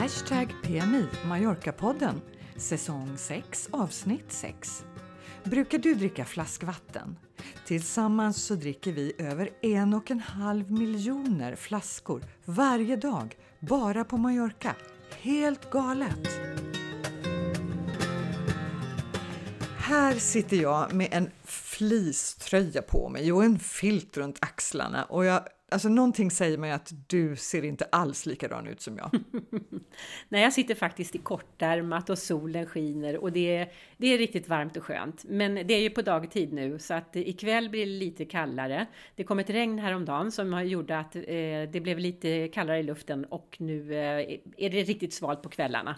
Hashtag PMI Mallorca-podden Säsong 6 avsnitt 6 Brukar du dricka flaskvatten? Tillsammans så dricker vi över en och en halv miljoner flaskor varje dag bara på Mallorca. Helt galet! Här sitter jag med en fleecetröja på mig och en filt runt axlarna och jag Alltså någonting säger mig att du ser inte alls likadan ut som jag. Nej, jag sitter faktiskt i kortärmat och solen skiner och det är, det är riktigt varmt och skönt. Men det är ju på dagtid nu så att ikväll blir det lite kallare. Det kom ett regn häromdagen som gjorde att eh, det blev lite kallare i luften och nu eh, är det riktigt svalt på kvällarna.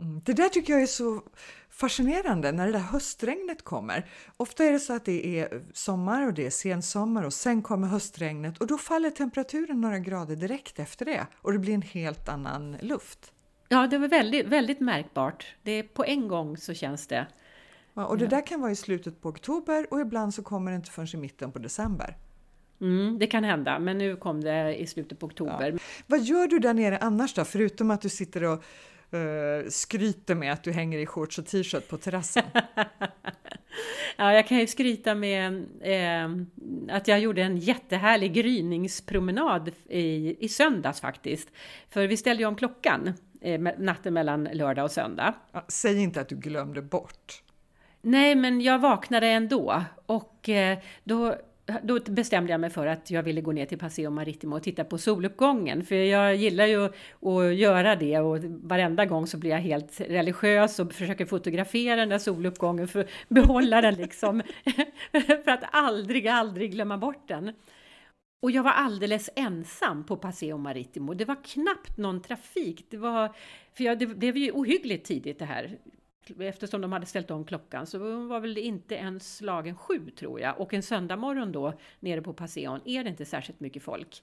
Mm, det där tycker jag är så fascinerande när det där höstregnet kommer. Ofta är det så att det är sommar och det är sensommar och sen kommer höstregnet och då faller temperaturen några grader direkt efter det och det blir en helt annan luft. Ja, det var väldigt, väldigt märkbart. Det är på en gång så känns det. Ja, och det där kan vara i slutet på oktober och ibland så kommer det inte förrän i mitten på december. Mm, det kan hända, men nu kom det i slutet på oktober. Ja. Vad gör du där nere annars då, förutom att du sitter och uh, skryter med att du hänger i shorts och t-shirt på terrassen. ja, jag kan ju skryta med eh, att jag gjorde en jättehärlig gryningspromenad i, i söndags faktiskt. För vi ställde ju om klockan eh, natten mellan lördag och söndag. Ja, säg inte att du glömde bort. Nej, men jag vaknade ändå och eh, då då bestämde jag mig för att jag ville gå ner till Paseo Maritimo och titta på soluppgången. För jag gillar ju att göra det och varenda gång så blir jag helt religiös och försöker fotografera den där soluppgången för att behålla den liksom. för att aldrig, aldrig glömma bort den. Och jag var alldeles ensam på Paseo Maritimo. Det var knappt någon trafik. Det var, för jag, det, det var ju ohyggligt tidigt det här eftersom de hade ställt om klockan så var väl inte ens slagen sju tror jag. Och en söndag morgon då nere på Passeon är det inte särskilt mycket folk.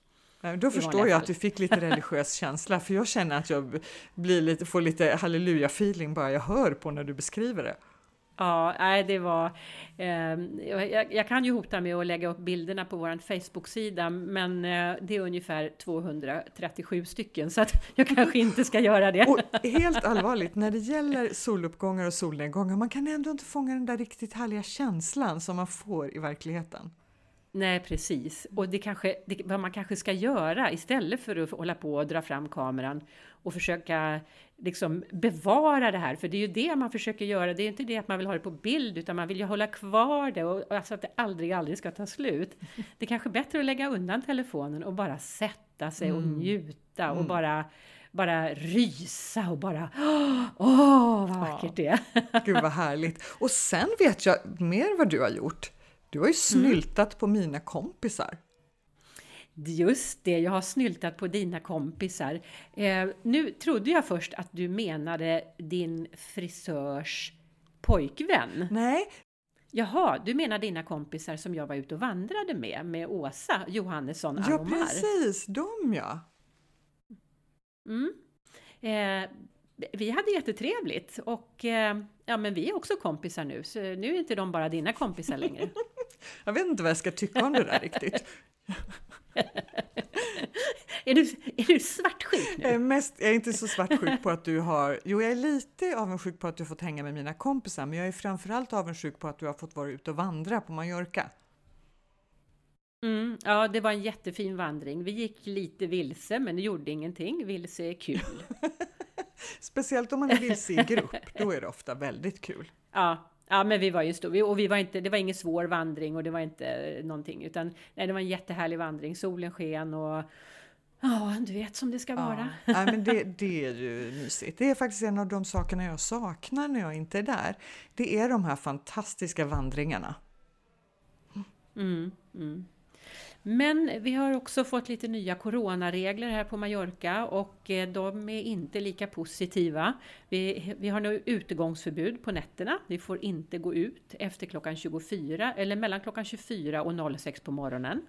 Då förstår jag att du fick lite religiös känsla, för jag känner att jag blir lite, får lite halleluja-feeling bara jag hör på när du beskriver det. Ja, nej, det var... Eh, jag, jag, kan ju hota med att lägga upp bilderna på vår Facebook-sida, men eh, det är ungefär 237 stycken, så att jag kanske inte ska göra det. Och helt allvarligt, när det gäller soluppgångar och solnedgångar, man kan ändå inte fånga den där riktigt härliga känslan som man får i verkligheten. Nej, precis. Och det kanske, det, vad man kanske ska göra istället för att hålla på och dra fram kameran och försöka liksom bevara det här, för det är ju det man försöker göra. Det är inte det att man vill ha det på bild, utan man vill ju hålla kvar det och alltså att det aldrig, aldrig ska ta slut. Det är kanske bättre att lägga undan telefonen och bara sätta sig och mm. njuta och mm. bara bara rysa och bara åh, vad vackert ja. det är. Gud vad härligt. Och sen vet jag mer vad du har gjort. Du har ju mm. snyltat mm. på mina kompisar. Just det, jag har snyltat på dina kompisar. Eh, nu trodde jag först att du menade din frisörs pojkvän. Nej. Jaha, du menar dina kompisar som jag var ute och vandrade med, med Åsa Johannesson Alomar? Ja, precis, de ja. Mm. Eh, vi hade jättetrevligt och eh, ja, men vi är också kompisar nu, så nu är inte de bara dina kompisar längre. jag vet inte vad jag ska tycka om det där riktigt. är, du, är du svartsjuk nu? Jag är, mest, jag är inte så svartsjuk på att du har... Jo, jag är lite avundsjuk på att du har fått hänga med mina kompisar, men jag är framförallt avundsjuk på att du har fått vara ute och vandra på Mallorca. Mm, ja, det var en jättefin vandring. Vi gick lite vilse, men det gjorde ingenting. Vilse är kul. Speciellt om man är vilse i grupp, då är det ofta väldigt kul. Ja, Ja, men vi var ju stor, och vi var inte, det var ingen svår vandring och det var inte någonting, utan nej, det var en jättehärlig vandring. Solen sken och ja, du vet som det ska vara. Ja, nej, men det, det är ju mysigt. Det är faktiskt en av de sakerna jag saknar när jag inte är där. Det är de här fantastiska vandringarna. Mm, mm. Men vi har också fått lite nya coronaregler här på Mallorca och eh, de är inte lika positiva. Vi, vi har nu utegångsförbud på nätterna. Vi får inte gå ut efter klockan 24 eller mellan klockan 24 och 06 på morgonen.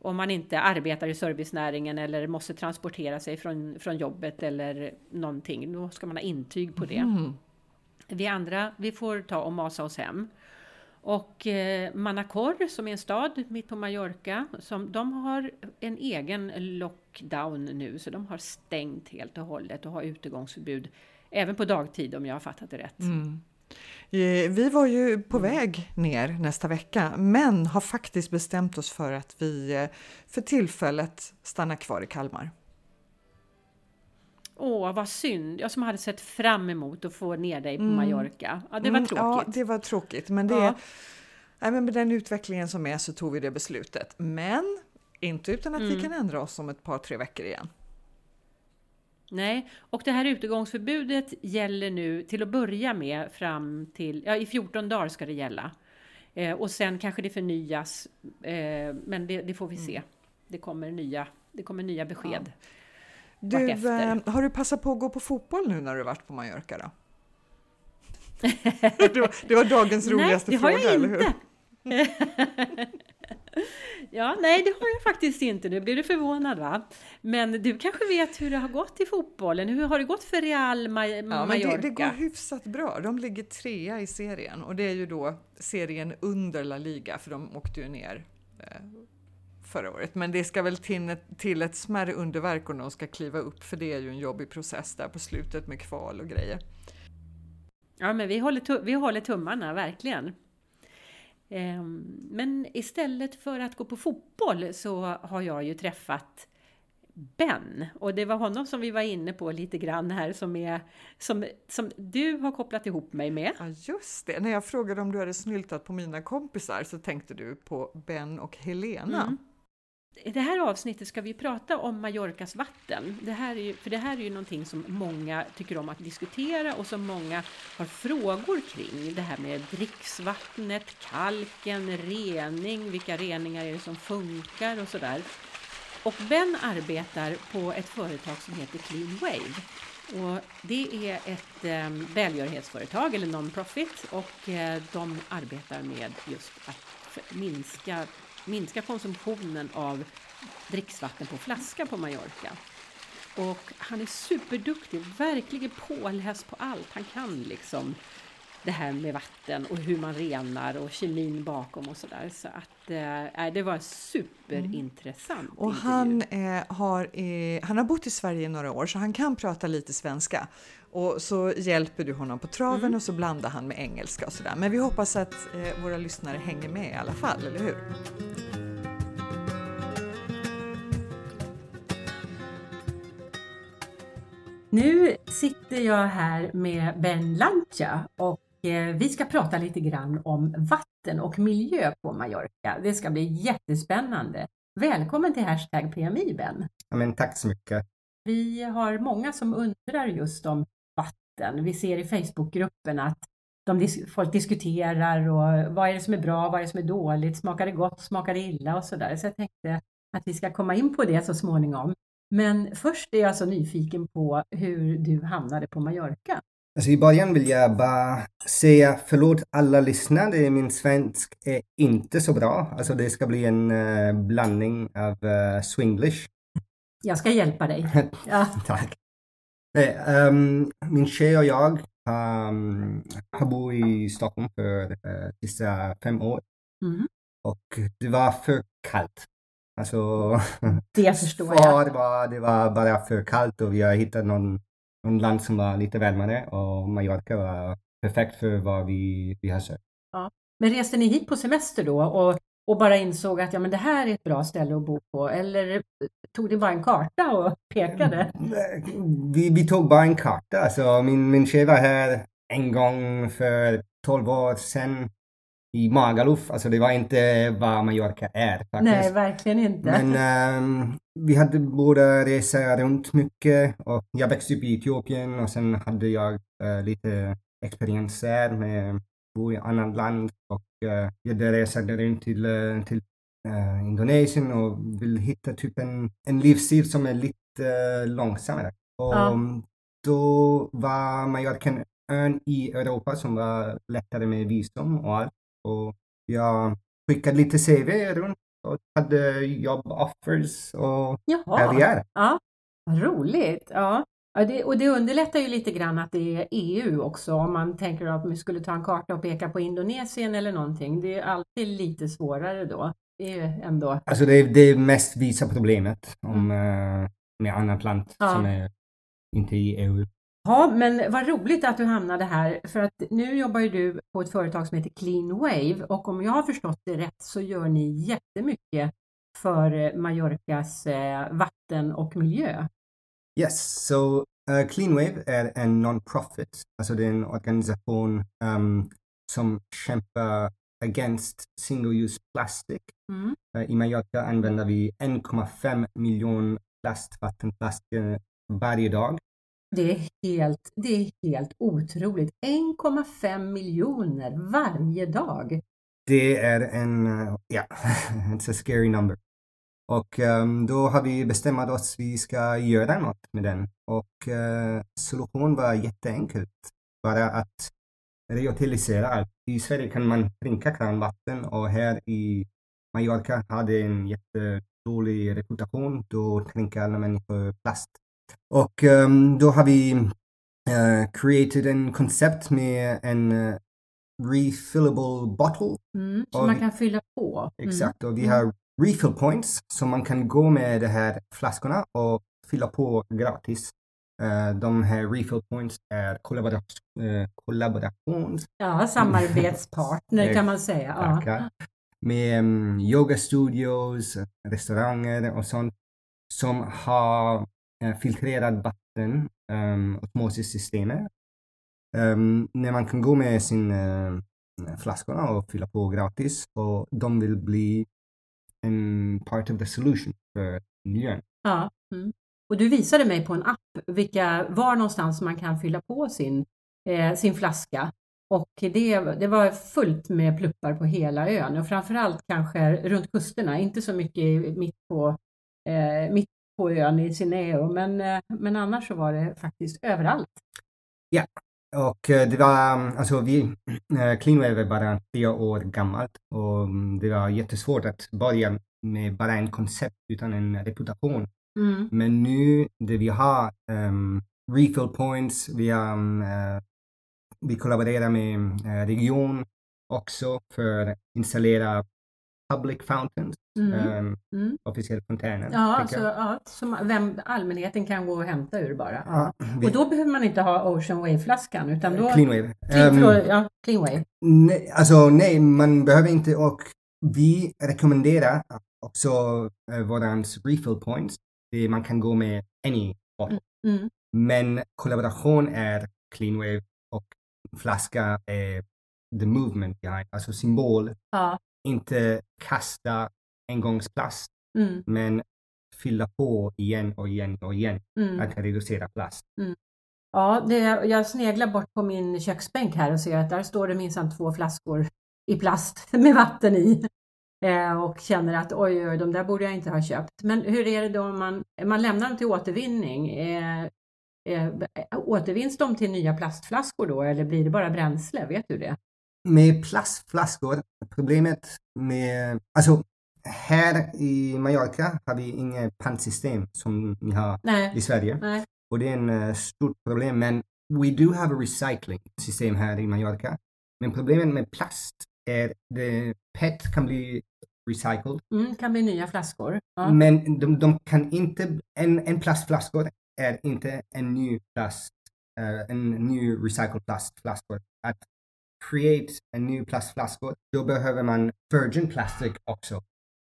Om man inte arbetar i servicenäringen eller måste transportera sig från, från jobbet eller någonting. Då ska man ha intyg på det. Mm. Vi andra, vi får ta och masa oss hem. Och eh, Manacor som är en stad mitt på Mallorca, som, de har en egen lockdown nu, så de har stängt helt och hållet och har utegångsförbud även på dagtid om jag har fattat det rätt. Mm. Eh, vi var ju på väg ner nästa vecka, men har faktiskt bestämt oss för att vi eh, för tillfället stannar kvar i Kalmar. Åh, vad synd! Jag som hade sett fram emot att få ner dig på mm. Mallorca. Ja, det var mm, tråkigt. Ja, det var tråkigt, men det ja. nej, men med den utvecklingen som är så tog vi det beslutet. Men inte utan att mm. vi kan ändra oss om ett par, tre veckor igen. Nej, och det här utegångsförbudet gäller nu till att börja med fram till, ja i 14 dagar ska det gälla. Eh, och sen kanske det förnyas, eh, men det, det, får vi se. Mm. Det kommer nya, det kommer nya besked. Ja. Du, eh, har du passat på att gå på fotboll nu när du varit på Mallorca då? det, var, det var dagens roligaste Nej, fråga, eller hur? ja, nej det har jag faktiskt inte. Nu blir du förvånad va? Men du kanske vet hur det har gått i fotbollen? Hur har det gått för Real Mallorca? Ja, men det, det går hyfsat bra. De ligger trea i serien och det är ju då serien under La Liga för de åkte ju ner eh, förra året. Men det ska väl till ett, till ett smärre underverk om de ska kliva upp för det är ju en jobbig process där på slutet med kval och grejer. Ja, men vi håller, vi håller tummarna, verkligen. Ehm, men istället för att gå på fotboll så har jag ju träffat Ben och det var honom som vi var inne på lite grann här som, är, som, som du har kopplat ihop mig med. Ja just det, när jag frågade om du hade snyltat på mina kompisar så tänkte du på Ben och Helena. Mm. I det här avsnittet ska vi prata om Mallorcas vatten. Det här är ju, för det här är ju någonting som många tycker om att diskutera och som många har frågor kring. Det här med dricksvattnet, kalken, rening, vilka reningar är det som funkar och sådär. Och Ben arbetar på ett företag som heter Clean Wave. Och det är ett eh, välgörenhetsföretag eller non-profit och eh, de arbetar med just att minska minska konsumtionen av dricksvatten på flaska på Mallorca. Och han är superduktig, verkligen påläst på allt han kan liksom. Det här med vatten och hur man renar och kemin bakom och sådär. Så att eh, det var superintressant. Mm. Och han, eh, har, eh, han har bott i Sverige i några år så han kan prata lite svenska. Och så hjälper du honom på traven mm. och så blandar han med engelska och sådär. Men vi hoppas att eh, våra lyssnare hänger med i alla fall, eller hur? Nu sitter jag här med Ben Lancia och eh, vi ska prata lite grann om vatten och miljö på Mallorca. Det ska bli jättespännande. Välkommen till Hashtag PMI Ben! Ja, men tack så mycket! Vi har många som undrar just om vatten. Vi ser i Facebookgruppen att de, folk diskuterar och vad är det som är bra, vad är det som är dåligt, smakar det gott, smakar det illa och sådär. Så jag tänkte att vi ska komma in på det så småningom. Men först är jag så nyfiken på hur du hamnade på Mallorca. Alltså I början vill jag bara säga förlåt alla lyssnare. Min svensk är inte så bra. Alltså det ska bli en uh, blandning av uh, swinglish. Jag ska hjälpa dig. Ja. Tack. Nej, um, min tjej och jag um, har bott i Stockholm för uh, sista fem år. Mm. Och det var för kallt. Alltså, det förstår jag. Det var, det var bara för kallt och vi har hittat någon, någon land som var lite varmare och Mallorca var perfekt för vad vi, vi har sökt. Ja. Men reste ni hit på semester då och, och bara insåg att ja, men det här är ett bra ställe att bo på? Eller tog ni bara en karta och pekade? Vi, vi tog bara en karta. Alltså, min, min tjej var här en gång för 12 år sedan i Magaluf. Alltså det var inte vad Mallorca är faktiskt. Nej, verkligen inte. Men um, vi hade båda resa runt mycket och jag växte upp i Etiopien och sen hade jag uh, lite experienser med bo i annat land och uh, jag resade runt till, uh, till uh, Indonesien och vill hitta typ en, en livsstil som är lite långsammare. Och ja. då var Mallorca en ön i Europa som var lättare med visum och allt. Och jag skickade lite CV runt och hade jobboffers och Jaha. här vi är. Ja, vad roligt. Ja. Ja, det, och det underlättar ju lite grann att det är EU också om man tänker att vi skulle ta en karta och peka på Indonesien eller någonting. Det är alltid lite svårare då. Det är ändå... Alltså det är det mest visa problemet om, mm. med annat land ja. som är inte i EU. Ja, men vad roligt att du hamnade här för att nu jobbar ju du på ett företag som heter Clean Wave och om jag har förstått det rätt så gör ni jättemycket för Mallorcas eh, vatten och miljö. Yes, so uh, Clean Wave är en non-profit, alltså det är en organisation um, som kämpar against single-use plastic. Mm. Uh, I Mallorca använder vi 1,5 miljoner plastvattenflaskor varje dag. Det är helt, det är helt otroligt. 1,5 miljoner varje dag. Det är en, ja, yeah, it's a scary number. Och um, då har vi bestämt oss att vi ska göra något med den. Och uh, solutionen var jätteenkelt. Bara att reutilisera allt. I Sverige kan man dricka kranvatten och här i Mallorca hade en jättedålig reputation. Då dricker alla människor plast. Och um, då har vi uh, created en koncept med en uh, refillable bottle. Mm, som man kan fylla på. Mm. Exakt, och vi har refill points så man kan gå med de här flaskorna och fylla på gratis. Uh, de här refill points är kollaborations... Uh, kollaborations ja, samarbetspartner kan man säga. Ja. Med um, yoga studios, restauranger och sånt som har uh, filtrerat vatten, um, osmosissystemet. Um, när man kan gå med sin uh, flaskorna och fylla på gratis och de vill bli part of the solution för miljön. Ja. Mm. Och du visade mig på en app vilka, var någonstans man kan fylla på sin, eh, sin flaska. Och det, det var fullt med pluppar på hela ön och framförallt kanske runt kusterna, inte så mycket mitt på, eh, mitt på ön i Sineo, men, eh, men annars så var det faktiskt överallt. Ja, och eh, det var, alltså vi, eh, Cleanwave är bara tre år gammalt och mm, det var jättesvårt att börja med bara en koncept utan en reputation. Mm. Men nu det vi har um, refill points, vi, har, uh, vi kollaborerar med uh, region också för att installera public fountains, mm. Um, mm. officiell fontänen. Ja, alltså, ja, som vem, allmänheten kan gå och hämta ur bara. Ja, vi... Och då behöver man inte ha Ocean Wave-flaskan utan då... Clean Wave. Clean, um, ja, clean Wave. Nej, alltså nej, man behöver inte och vi rekommenderar också uh, vårans refill points. Det man kan gå med any bottle. Mm. Mm. Men kollaboration är Clean Wave och flaska är the movement behind, alltså symbol. Ja inte kasta engångsplast, mm. men fylla på igen och igen och igen. Mm. Att reducera plast. Mm. Ja, det, jag sneglar bort på min köksbänk här och ser att där står det minsann två flaskor i plast med vatten i. Eh, och känner att oj, oj, de där borde jag inte ha köpt. Men hur är det då om man, man lämnar dem till återvinning? Eh, eh, återvinns de till nya plastflaskor då eller blir det bara bränsle? Vet du det? med plastflaskor, problemet med, alltså här i Mallorca har vi inget pantsystem som ni har Nej. i Sverige. Nej. Och det är en uh, stort problem. Men we do have a recycling system här i Mallorca. Men problemet med plast är att PET kan bli recycled. Mm, kan bli nya flaskor. Ja. Men de, de, kan inte, en, en plastflaskor är inte en ny plast, uh, en ny recycled plastflaskor. Att create en ny plastflaskor, då behöver man virgin plastic också.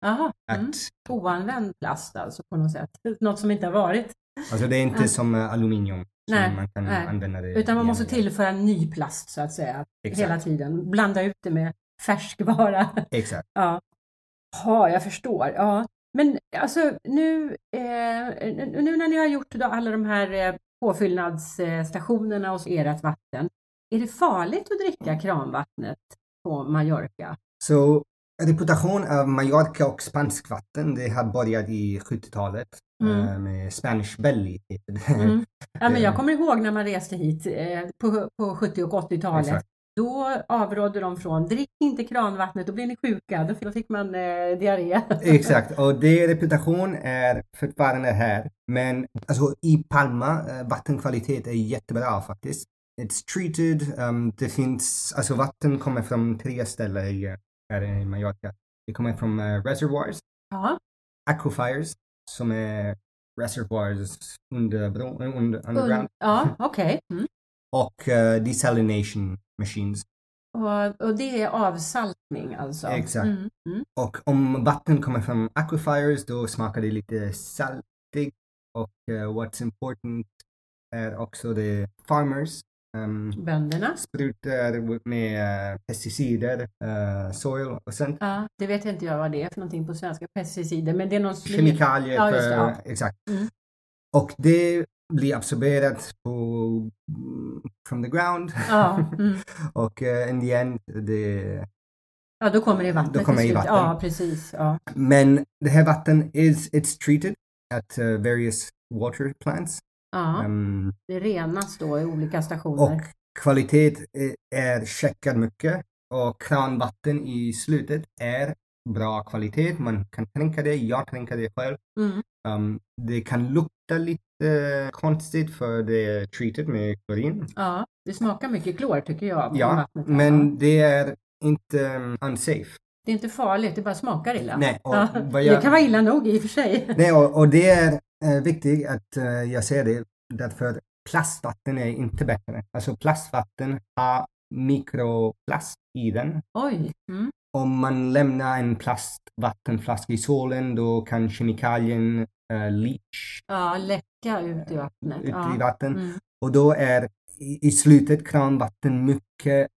Jaha, mm. oanvänd plast alltså på något sätt. Något som inte har varit. Alltså det är inte som uh, aluminium. Nej, man kan nej. använda det Utan man måste tillföra ny plast så att säga. Exakt. Hela tiden. Blanda ut det med färskvara. Exakt. ja. Ja, jag förstår. Ja. Men alltså nu, eh, nu när ni har gjort då alla de här eh, påfyllnadsstationerna hos ert vatten, är det farligt att dricka kranvattnet på Mallorca? Så reputation av Mallorca och spansk vatten, det har börjat i 70-talet mm. äh, med Spanish Belly. Mm. Ja, men jag kommer ihåg när man reste hit eh, på, på 70 och 80-talet då avrådde de från drick inte kranvattnet, då blir ni sjuka, då, fick man eh, diarré. Exakt, och det reputation är fortfarande här. Men alltså i Palma, eh, vattenkvalitet är jättebra faktiskt. It's treated, um, det finns, alltså vatten kommer från tre ställen i, här i Mallorca. Det kommer från uh, reservoirs, Ja, aquifers, som är reservoirs under, under underground, ja okej. Mm. Och uh, desalination machines. Och, och det är avsaltning alltså? Exakt. Mm. Mm. Och om vatten kommer från aquifers då smakar det lite saltigt och uh, what's important är också det farmers um, Bönderna? sprutar med uh, pesticider, uh, soil och sånt. Ja, det vet inte jag vad det är för någonting på svenska, pesticider, men det är någon Kemikalier Ja, för, ja. exakt. Mm. Och det blir absorberat på, from the ground Ja, mm. och uh, in the end det ja, då kommer det i vattnet Då kommer i vatten. Ja, precis. Ja. Men det här vatten is it's treated at uh, various water plants. Ja, Um, det renas då i olika stationer. och kvalitet är, är checkad mycket och kranvatten i slutet är bra kvalitet. Man kan tänka det, jag tänker det själv. Mm. Um, det kan lukta lite konstigt för det är treated med klorin. Ja, det smakar mycket klor tycker jag. Ja, här, men det är inte um, unsafe. Det är inte farligt, det bara smakar illa. Nej, ja. jag- Det kan vara illa nog i och för sig. Nej, och, och det är eh, viktigt att eh, jag säger det därför plastvatten är inte bättre. Alltså plastvatten har mikroplast i den. Oj! Mm. Om man lämnar en plastvattenflaska i solen då kan kemikalien uh, leach Ja, läcka ut i vattnet. ut ja. i vatten. Mm. Och då är i, i slutet kranvatten mycket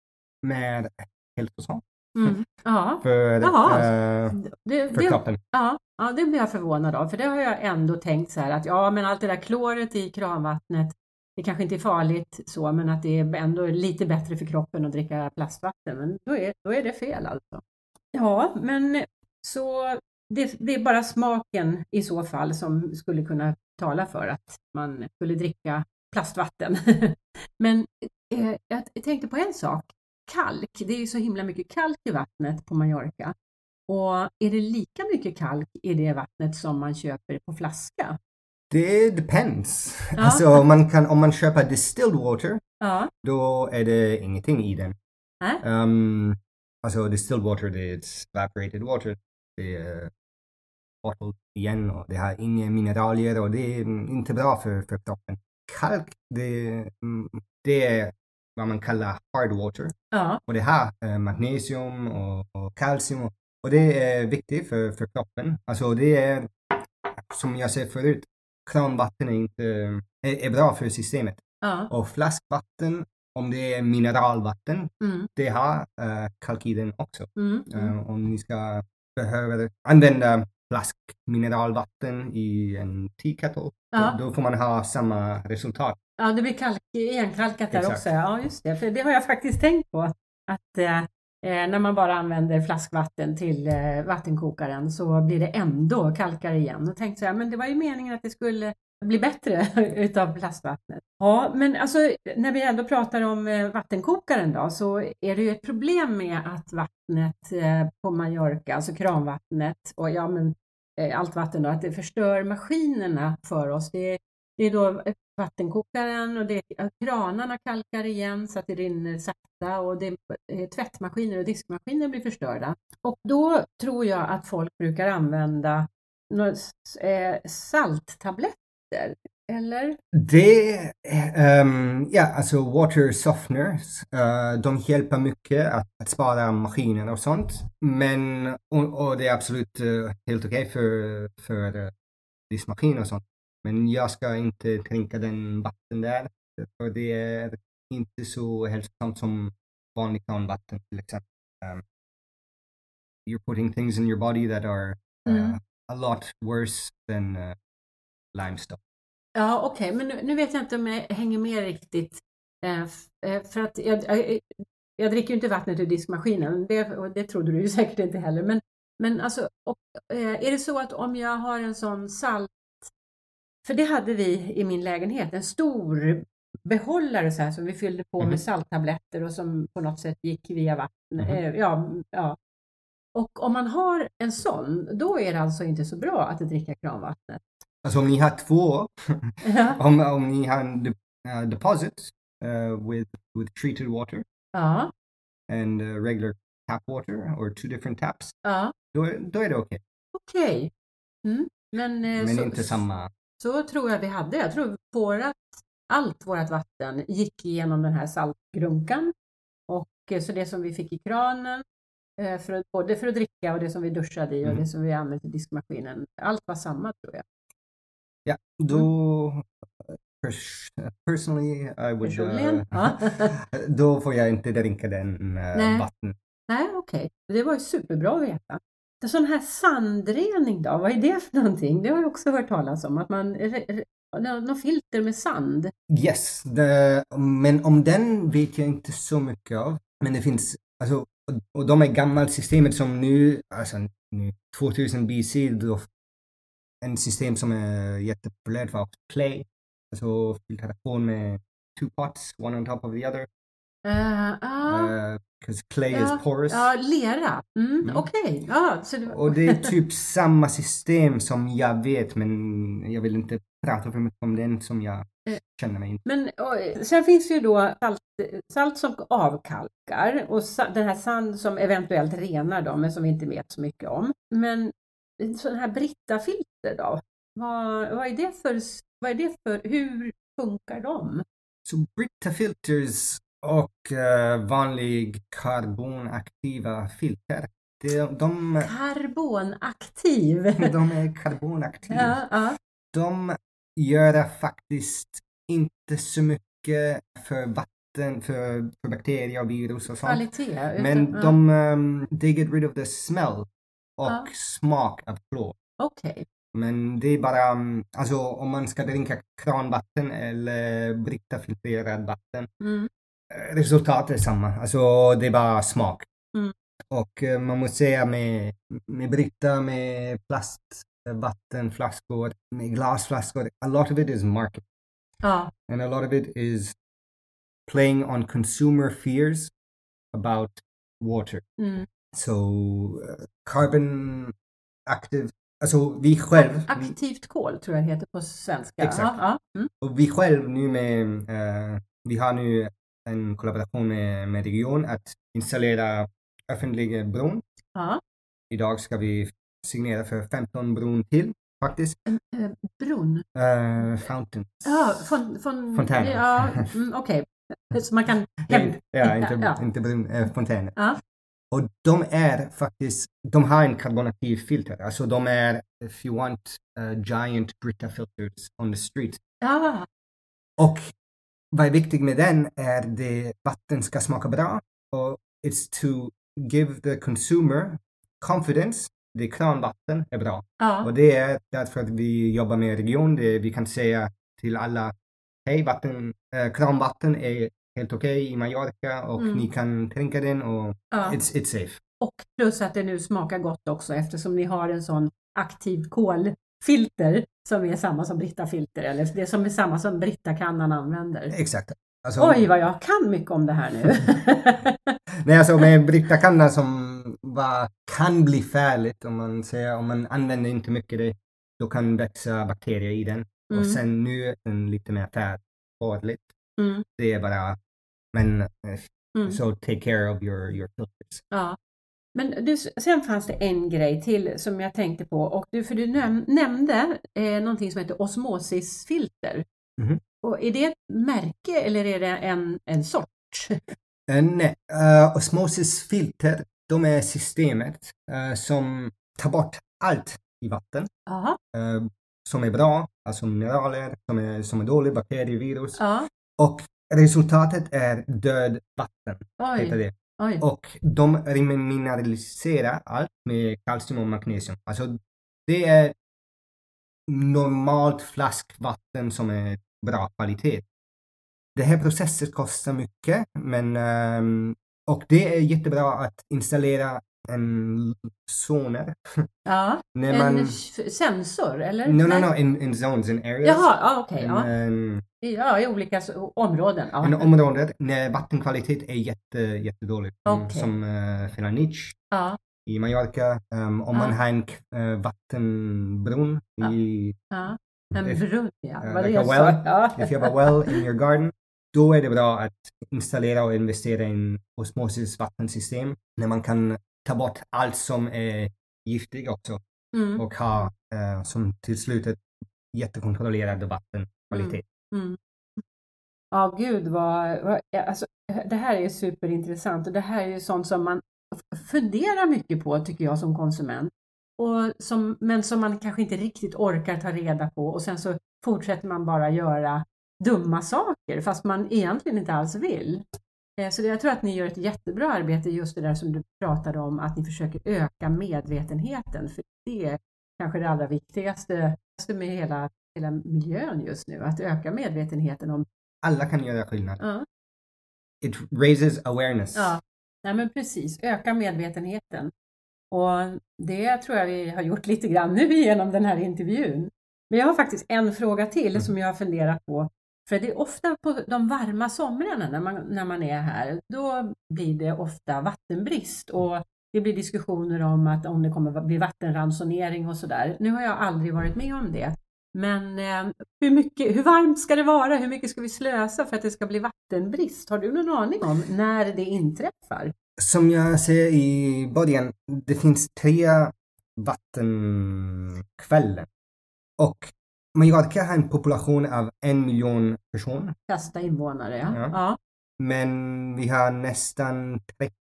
mer hälsosamt Mm. Ja, för, Jaha. eh, det, för det, kroppen. ja, ja, det blir jag förvånad av. För det har jag ändå tänkt så här att ja, men allt det där kloret i kranvattnet, det kanske inte är farligt så, men att det är ändå lite bättre för kroppen att dricka plastvatten. Men då är, då är det fel alltså. Ja, men så det, det är bara smaken i så fall som skulle kunna tala för att man skulle dricka plastvatten. men eh, jag tänkte på en sak. Kalk, det är ju så himla mycket kalk i vattnet på Mallorca. Och är det lika mycket kalk i det vattnet som man köper på flaska? Det depends. Ja. Alltså man kan, om man köper distilled water Ja, då är det ingenting i den. Nej. Um, alltså distilled water, det är evaporated water. Det är bottled igen och det har inga mineralier och det är mm, inte bra för, för kroppen. Kalk, det, mm, det är vad man kallar hard water ja, och det har eh, magnesium och, och kalcium och, och det är viktigt för, för kroppen. Alltså det är, som jag sa förut, kranvatten är inte är, är bra för systemet. ja. Och flaskvatten, om det är mineralvatten, Mm, det har uh, kalk i den också. mm, mm. Eh, om ni ska behöva använda flaskmineralvatten i en tea kettle, Ja. då, får man ha samma resultat. Ja, det blir kalk, igenkalkat där Exakt. också. Ja, just det. För det har jag faktiskt tänkt på. Att eh, eh, när man bara använder flaskvatten till eh, vattenkokaren så blir det ändå kalkare igen. Och tänkte så här, men det var ju meningen att det skulle bli bättre utav plastvattnet. Ja, men alltså när vi ändå pratar om eh, vattenkokaren då så är det ju ett problem med att vattnet eh, på Mallorca, alltså kranvattnet och ja men eh, allt vatten då, att det förstör maskinerna för oss. Det, det är då vattenkokaren och det, kranarna kalkar igen så att det rinner sakta och det, tvättmaskiner och diskmaskiner blir förstörda. Och då tror jag att folk brukar använda salttabletter salttabletter, eller? Det, ehm, ja, alltså water softeners, eh, de hjälper mycket att, att spara maskiner och sånt. Men, och, och det är absolut eh, helt okej för, för uh, diskmaskin och sånt. Men jag ska inte dricka den vatten där, för det är inte så hälsosamt som vanligt kranvatten till exempel. Um, you're putting things in your body that are uh, Mm. a lot worse than uh, limestone. Ja, okej, men nu, nu vet jag inte om jag hänger med riktigt. Eh, eh, för att jag, jag, jag dricker ju inte vattnet ur diskmaskinen, det, och det trodde du ju säkert inte heller. Men, men alltså, och, eh, är det så att om jag har en sån salt... För det hade vi i min lägenhet, en stor behållare så här som vi fyllde på Mhm. med salttabletter och som på något sätt gick via vatten. Mhm. Eh, ja, ja. Och om man har en sån, då är det alltså inte så bra att dricka kranvattnet. Alltså om ni har två, Ja, om, om ni har en de, uh, deposit uh, with, with treated water ja, and uh, regular tap water or two different taps, ja. då, är- då är det okej. okej. Mm. Men, Men så, inte samma. så tror jag vi hade. Jag tror vårat, allt vårt vatten gick igenom den här saltgrunkan. Och så det som vi fick i kranen, för att, både för att dricka och det som vi duschade i och Mm. det som vi använde i diskmaskinen, allt var samma tror jag. Ja, då pers personally I would... Uh, då får jag inte dricka den uh, Nej. vatten. Nej, okej. Det var ju superbra att veta. En sån här sandrening då, vad är det för någonting? Det har jag också hört talas om, att man re- re- nå- något filter med sand. Yes, the, men om den vet jag inte så mycket av. Men det finns, alltså, och, de är gammalt systemet som nu, alltså nu, 2000 BC, då, en system som är jättepopulärt var clay. Alltså filtration med two pots, one on top of the other. Uh, ah, Because clay Ja, is porous. ja, lera. Mm, Mm. Okej, ja, så det, Och det är typ samma system som jag vet, men jag vill inte prata för mycket om den som jag känner mig inte. Men och, sen finns det ju då salt, salt som avkalkar och sa, den här sand som eventuellt renar dem, men som vi inte vet så mycket om. Men sådana här Britta-filter då? Vad, vad, är det för, vad är det för, hur funkar de? Så Brita filters och eh, vanlig karbonaktiva filter, de, de, Karbonaktiv. de är karbonaktiva. ja, ja. De gör faktiskt inte så mycket för vatten, för, för bakterier och virus och sånt. Kvalitet. utan- Men de, um, they get rid of the smell och Ja. smak av klor. Okej. Men det är bara, um, alltså om man ska dricka kranvatten eller Brita-filtrerad vatten, Mm. eh, resultatet är samma. Alltså det är bara smak. Mm. Och eh, man måste säga med, med Brita, med plastvattenflaskor, med glasflaskor, a lot of it is market. Ja. And a lot of it is playing on consumer fears about water. Mm. So uh, carbon active, alltså vi själv, Aktivt kol tror jag det heter på svenska. Exakt. Ja, ja. Mm. och vi själv nu med, eh, vi har nu en kollaboration med, med region att installera offentliga bron. ja. Idag ska vi signera för 15 bron till faktiskt. Eh, Bron. Uh, fountains. Ja, fon, fon, Fontäner. Ja, mm, okej. Så man kan inte- ja, inte, Ja. inte brun, äh, fontäner. Ja. Och de är faktiskt, de har en karbonaktiv filter. Alltså de är, if you want, uh, giant Brita filters on the street. Ja, Och vad är viktigt med den är det vatten ska smaka bra och it's to give the consumer confidence. Det kranvatten är bra. ja. Och det är därför att vi jobbar med region. Det, vi kan säga till alla, hej vatten, eh, kranvatten är helt okej i Mallorca och Mm. ni kan dricka den och ja. it's, it's safe. Och plus att det nu smakar gott också eftersom ni har en sån aktiv kolfilter som är samma som Britta-filter eller det som är samma som Britta-kannan använder. Exakt. Alltså, Oj vad jag kan mycket om det här nu. Nej, alltså med Brita-kanna som var, kan bli farligt om man säger, om man använder inte mycket det, då kan växa bakterier i den. Mm. Och sen nu är den lite mer färdigt. Mm, Det är bara, men eh, mm. so take care of your, your filters. Ja. Men du, sen fanns det en grej till som jag tänkte på och du, för du näm nämnde eh, någonting som heter osmosisfilter. Mhm. Och är det ett märke eller är det en, en sort? Uh, nej, uh, osmosis filter, de är systemet eh, som tar bort allt i vatten eh, som är bra, alltså mineraler, som är, som är dåligt, bakterier, virus. Och resultatet är död vatten, heter oj, det. oj. Och de mineraliserar allt med kalcium och magnesium. Alltså det är normalt flaskvatten som är bra kvalitet. Det här processen kostar mycket men ehm, och det är jättebra att installera en zoner. Ja, När en man... f- sensor eller? No, no, Nej. no, in, in zones, in areas. Jaha, ja, okej. En, ja. en, ja, i olika områden. Ja. en område när vattenkvalitet är jätte, jättedåligt. Som- Okej. Som uh, Felanich ja, i Mallorca. Um, om Ja. man har en uh, vattenbrunn i ja. En If- brunn, ja. eh, det like a well, Ja. If you have a well in your garden, då är det bra att installera och investera i en osmosis vattensystem när man kan ta bort allt som är giftigt också Mm, och ha eh, som till slut ett jättekontrollerad vattenkvalitet. mm. Ja, gud vad, vad alltså, det här är superintressant och det här är ju sånt som man funderar mycket på tycker jag som konsument. Och som, men som man kanske inte riktigt orkar ta reda på och sen så fortsätter man bara göra dumma saker fast man egentligen inte alls vill. Eh, Så jag tror att ni gör ett jättebra arbete just det där som du pratade om att ni försöker öka medvetenheten för det är kanske det allra viktigaste med hela, hela miljön just nu, att öka medvetenheten om Alla kan göra skillnad. Ja, It raises awareness. ja. Nej, men precis, öka medvetenheten. Och det tror jag vi har gjort lite grann nu genom den här intervjun. Men jag har faktiskt en fråga till Mm. som jag har funderat på. För det är ofta på de varma somrarna när man, när man är här, då blir det ofta vattenbrist och det blir diskussioner om att om det kommer bli vattenransonering och sådär. Nu har jag aldrig varit med om det. Men eh, hur, mycket, hur varmt ska det vara? Hur mycket ska vi slösa för att det ska bli vattenbrist? Har du någon aning om när det inträffar? Som jag säger i början, det finns tre vattenkvällar. Och Mallorca har en population av en miljon personer. Fasta invånare, ja. Ja. ja. Men vi har nästan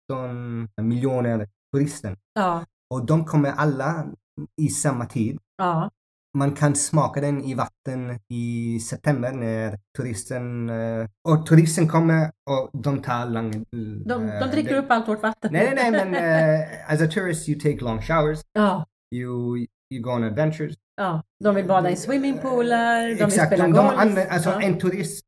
13 miljoner turister. Ja, Och de kommer alla i samma tid. ja, Man kan smaka den i vatten i september när turisten... eh, Och turisten kommer och de tar lång... de, eh, de dricker det- upp allt vårt vatten. Nej, nej, nej, men uh, as a tourist you take long showers, Ja, you, you go on adventures. Ja. De vill bada i swimmingpoolar, de vill Exakt, spela de, golf. de använder, alltså ja. en turist,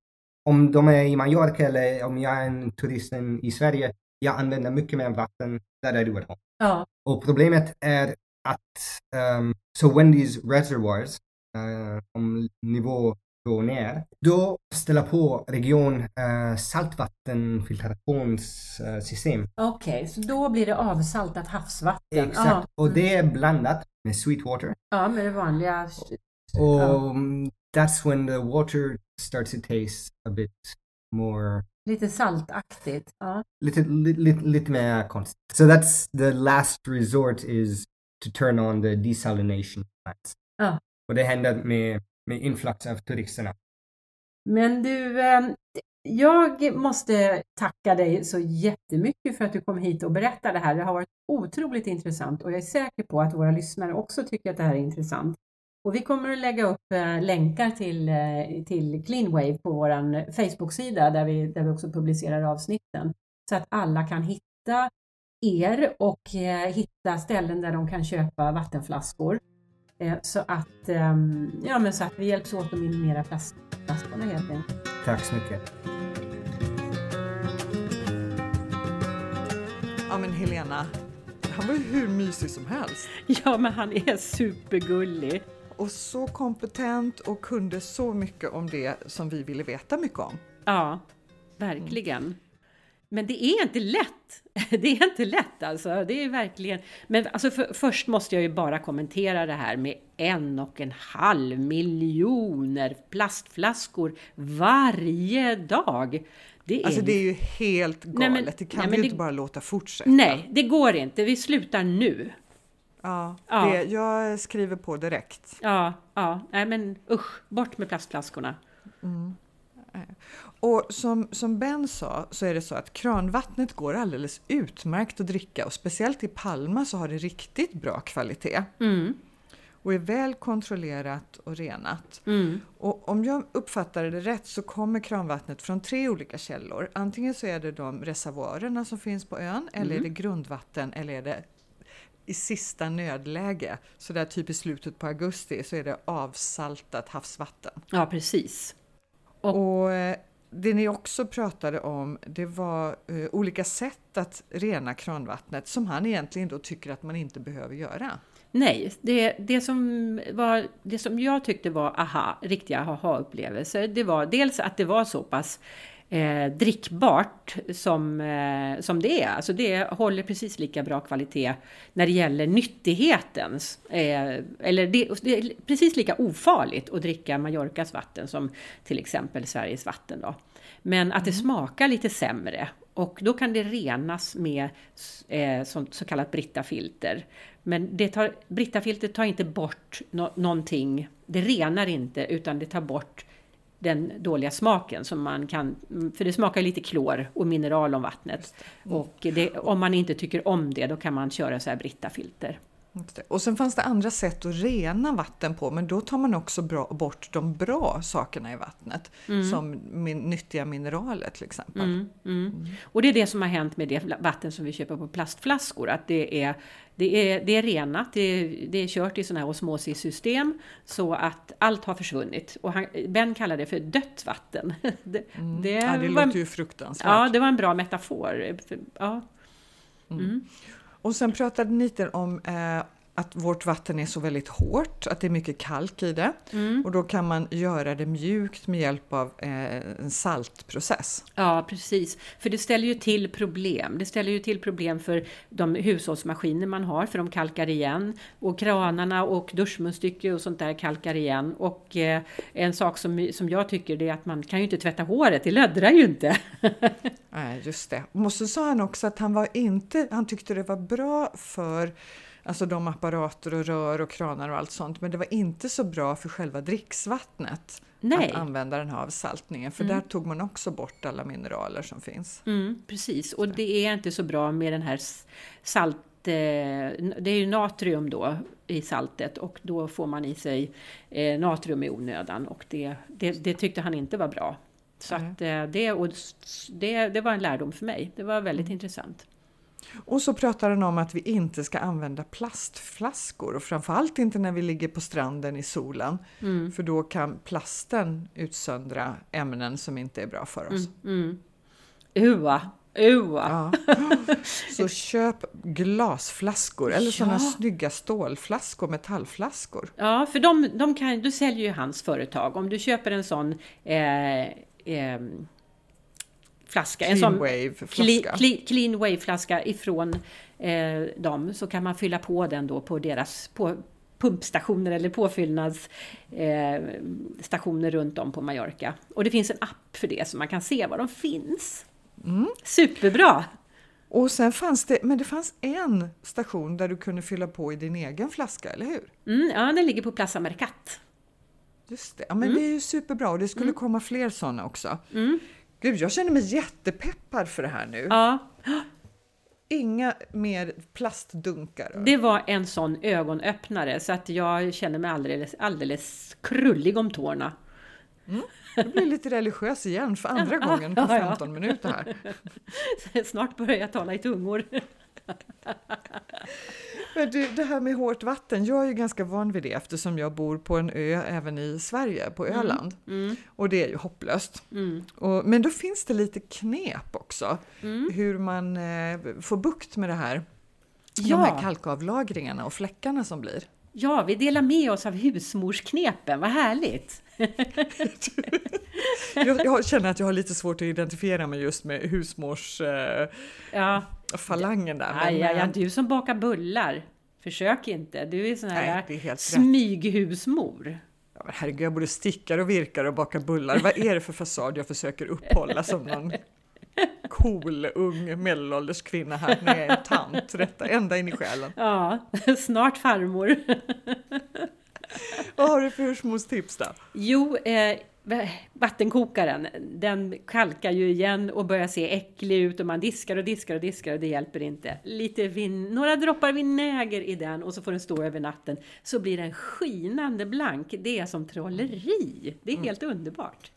om de är i Mallorca eller om jag är en turist i Sverige, jag använder mycket mer vatten där är du ja, Och problemet är att, um, so when these reservoirs, uh, om nivå går ner, då ställer på region uh, saltvattenfiltrationssystem. okej, så då blir det avsaltat havsvatten. Exakt, Ja, och det är blandat med sweet water. ja, med det vanliga. Och Ja. that's when the water starts to taste a bit more Lite saltaktigt. Ja, lite, lite, lite, lite mer konstigt. So that's the last resort is to turn on the desalination plants. Ja. Och det händer med, med influxen av turisterna. Men du, ehm, jag måste tacka dig så jättemycket för att du kom hit och berättade det här. Det har varit otroligt intressant och jag är säker på att våra lyssnare också tycker att det här är intressant. Och vi kommer att lägga upp eh, länkar till, eh, till Cleanwave på vår Facebook-sida där vi, där vi också publicerar avsnitten. Så att alla kan hitta er och eh, hitta ställen där de kan köpa vattenflaskor. Eh, så, att, ehm, ja, men så att vi hjälps åt att minimera plastflaskorna helt enkelt. Tack så mycket. Ja men Helena, han var ju hur mysig som helst. Ja, men han är supergullig. Och så kompetent och kunde så mycket om det som vi ville veta mycket om. Ja, verkligen. Men det är inte lätt. Det är inte lätt alltså. Det är verkligen. Men alltså för, först måste jag ju bara kommentera det här med en och en halv miljoner plastflaskor varje dag. Det är, Alltså det är ju helt galet, Nej, men- det kan nej, vi ju det- inte bara låta fortsätta. Nej, det går inte. Vi slutar nu. Ja, Ja. Det, jag skriver på direkt. Ja, ja, nej men usch, bort med plastflaskorna. Och som, som Ben sa så är det så att kranvattnet går alldeles utmärkt att dricka och speciellt i Palma så har det riktigt bra kvalitet Mm, och är väl kontrollerat och renat. mm, Och om jag uppfattade det rätt så kommer kranvattnet från tre olika källor. Antingen så är det de reservoarerna som finns på ön eller är det grundvatten eller är det i sista nödläge, så där typ i slutet på augusti, så är det avsaltat havsvatten. ja, precis. Och- Och eh, det ni också pratade om, det var eh, olika sätt att rena kranvattnet som han egentligen då tycker att man inte behöver göra. Nej, det, det, som var, det som jag tyckte var aha, riktiga aha-upplevelser, det var dels att det var så pass eh, drickbart som, eh, som det är. Alltså det håller precis lika bra kvalitet när det gäller nyttigheten. Eh, eller det, det, är precis lika ofarligt att dricka Mallorcas vatten som till exempel Sveriges vatten. Då. Men att det mm. smakar lite sämre och då kan det renas med eh, så, så kallat Brittafilter. Men det tar, Brittafiltret tar inte bort no någonting, det renar inte utan det tar bort den dåliga smaken som man kan, för det smakar lite klor och mineral om vattnet. Mm. Och det, om man inte tycker om det, då kan man köra så här Brittafilter. Och sen fanns det andra sätt att rena vatten på, men då tar man också bra, bort de bra sakerna i vattnet, mm. som min, nyttiga mineraler till exempel. Mm, mm. mm. Och det är det som har hänt med det vatten som vi köper på plastflaskor, att det är, det är, det är renat, det är, det är kört i sådana här osmosisystem så att allt har försvunnit. Och han, ben kallar det för dött vatten. det, mm. det, ja, det låter ju fruktansvärt. Ja, det var en bra metafor. Ja. Mm. Och sen pratade ni lite om eh, att vårt vatten är så väldigt hårt, att det är mycket kalk i det. Mm. Och då kan man göra det mjukt med hjälp av eh, en saltprocess. Ja, precis. För det ställer ju till problem. Det ställer ju till problem för de hushållsmaskiner man har, för de kalkar igen. Och kranarna och duschmunstycke och sånt där kalkar igen. Och eh, en sak som, som jag tycker det är att man kan ju inte tvätta håret, det löddrar ju inte. Nej, just det. Och så sa han också att han, var inte, han tyckte det var bra för Alltså de apparater och rör och kranar och allt sånt. Men det var inte så bra för själva dricksvattnet Nej. att använda den här avsaltningen. För mm. där tog man också bort alla mineraler som finns. Mm, precis, och det är inte så bra med den här salt eh, det är ju natrium då i saltet och då får man i sig eh, natrium i onödan och det, det, det tyckte han inte var bra. Så mm. att eh, det, och det, det var en lärdom för mig. Det var väldigt mm. intressant. Och så pratar han om att vi inte ska använda plastflaskor och framförallt inte när vi ligger på stranden i solen. Mm. För då kan plasten utsöndra ämnen som inte är bra för oss. Mm, mm. Ua! Ua. Ja. Så köp glasflaskor eller ja. sådana snygga stålflaskor, metallflaskor. Ja, för de, de kan, du säljer ju hans företag. Om du köper en sån eh, eh, flaska. Clean en sån Wave-flaska. Clean, clean Wave-flaska ifrån eh, dem så kan man fylla på den då på deras på pumpstationer eller påfyllnadsstationer eh, runt om på Mallorca. Och det finns en app för det så man kan se var de finns. Mm. Superbra! Och sen fanns det, men det fanns en station där du kunde fylla på i din egen flaska, eller hur? Mm, ja, den ligger på Plaza Mercat. Just det, ja, men mm. det är ju superbra och det skulle mm. komma fler sådana också. Gud, jag känner mig jättepeppad för det här nu. Ja. Inga mer plastdunkar. Det var en sån ögonöppnare så att jag känner mig alldeles, alldeles krullig om tårna. Mm. Jag blir lite religiös igen för andra gången på 15 minuter här. Snart börjar jag tala i tungor. Men du, det här med hårt vatten, jag är ju ganska van vid det eftersom jag bor på en ö även i Sverige, på mm, Öland. Mm. Mm. Och det är ju hopplöst. Mm. Och, men då finns det lite knep också, mm. hur man eh, får bukt med det här. Ja. De här kalkavlagringarna och fläckarna som blir. Ja, vi delar med oss av husmorsknepen, vad härligt! jag, jag, känner att jag har lite svårt att identifiera mig just med husmors... Eh, ja falangen där. Men, ja, ja, du som bakar bullar. Försök inte. Du är sån här nej, smyghusmor. Ja, herregud, jag både stickar och virkar och bakar bullar. Vad är det för fasad jag försöker upphålla som någon cool, ung, medelålders kvinna här när jag är en tant, rätta ända in i själen. Ja, snart farmor. Vad har du för husmorstips då? Jo, eh, vattenkokaren, den kalkar ju igen och börjar se äcklig ut och man diskar och diskar och diskar och det hjälper inte. Lite vin, några droppar vinäger i den och så får den stå över natten så blir den skinande blank. Det är som trolleri. Det är mm. helt underbart.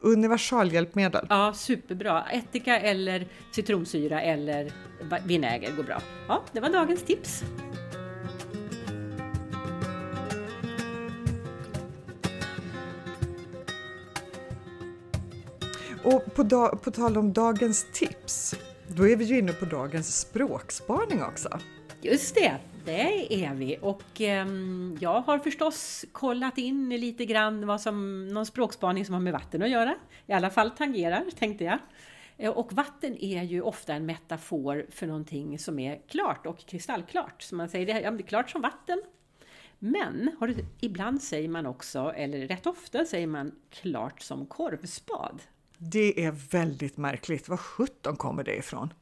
Universalhjälpmedel. Ja, superbra. Ättika eller citronsyra eller vinäger går bra. Ja, det var dagens tips. Och på, da- på tal om dagens tips, då är vi ju inne på dagens språkspaning också. Just det, det är vi. Och eh, jag har förstås kollat in lite grann vad som, någon språkspaning som har med vatten att göra. I alla fall tangerar, tänkte jag. Eh, och vatten är ju ofta en metafor för någonting som är klart och kristallklart. Så man säger det, ja, det är klart som vatten. Men har du, ibland säger man också, eller rätt ofta säger man klart som korvspad. Det är väldigt märkligt. Var sjutton kommer det ifrån?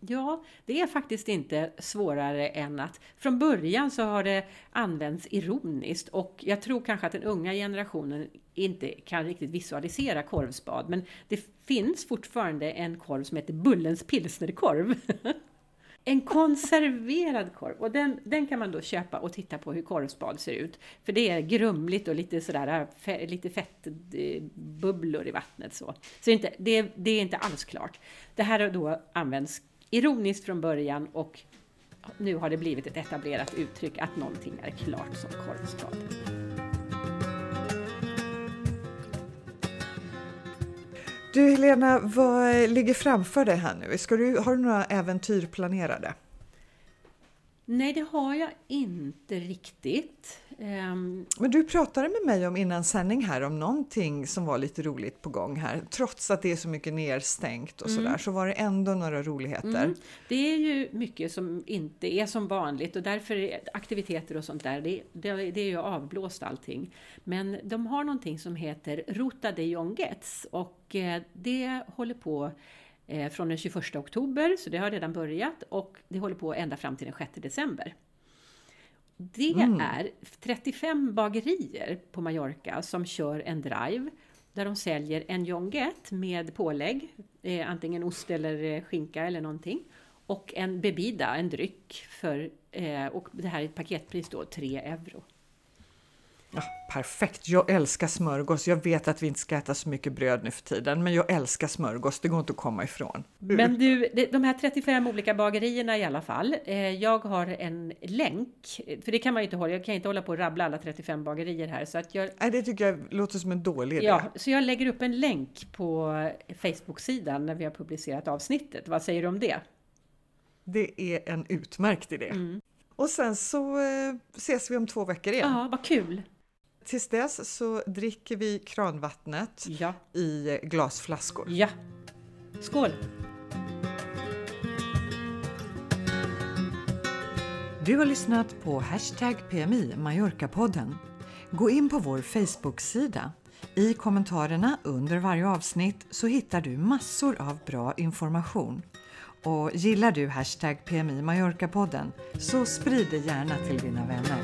Ja, det är faktiskt inte svårare än att från början så har det använts ironiskt och jag tror kanske att den unga generationen inte kan riktigt visualisera korvspad, men det finns fortfarande en korv som heter Bullens pilsnerkorv. En konserverad korv och den, den kan man då köpa och titta på hur korvspad ser ut. För det är grumligt och lite sådär, äh, fe, lite fettbubblor i vattnet så. Så inte, det, det är inte alls klart. Det här har då använts ironiskt från början och nu har det blivit ett etablerat uttryck att någonting är klart som korvspad. Du Helena, vad ligger framför dig här nu? Ska du, har du några äventyr planerade? Nej, det har jag inte riktigt. Ehm, Men du pratade med mig om innan sändning här om någonting som var lite roligt på gång här. Trots att det är så mycket nedstängt och sådär så var det ändå några roligheter. Mm. Det är ju mycket som inte är som vanligt och därför är aktiviteter och sånt där, det, det, det är ju avblåst allting. Men de har någonting som heter Ruta de Jonguets och eh, det håller på eh, från den 21 oktober, så det har redan börjat och det håller på ända fram till den 6 december. Det är 35 bagerier på Mallorca som kör en drive där de säljer en jonguette med pålägg, eh, antingen ost eller eh, skinka eller någonting. Och en bebida, en dryck, för, eh, och det här är ett paketpris då, 3 euro. Ja, perfekt, jag älskar smörgås. Jag vet att vi inte ska äta så mycket bröd nu för tiden, men jag älskar smörgås. Det går inte att komma ifrån. Men du, de här 35 olika bagerierna i alla fall. Eh, jag har en länk, för det kan man ju inte hålla, jag kan inte hålla på och rabbla alla 35 bagerier här. Så att jag, Nej, det tycker jag låter som en dålig idé. Ja, så jag lägger upp en länk på Facebook-sidan när vi har publicerat avsnittet. Vad säger du om det? Det är en utmärkt idé. Och sen så eh, ses vi om två veckor igen. Ja, vad kul! Tills dess så dricker vi kranvattnet Ja, i glasflaskor. ja. Skål! Du har lyssnat på Hashtag PMI Mallorca-podden. Gå in på vår Facebook-sida. I kommentarerna under varje avsnitt så hittar du massor av bra information. Och gillar du Hashtag PMI Mallorca-podden så sprid det gärna till dina vänner.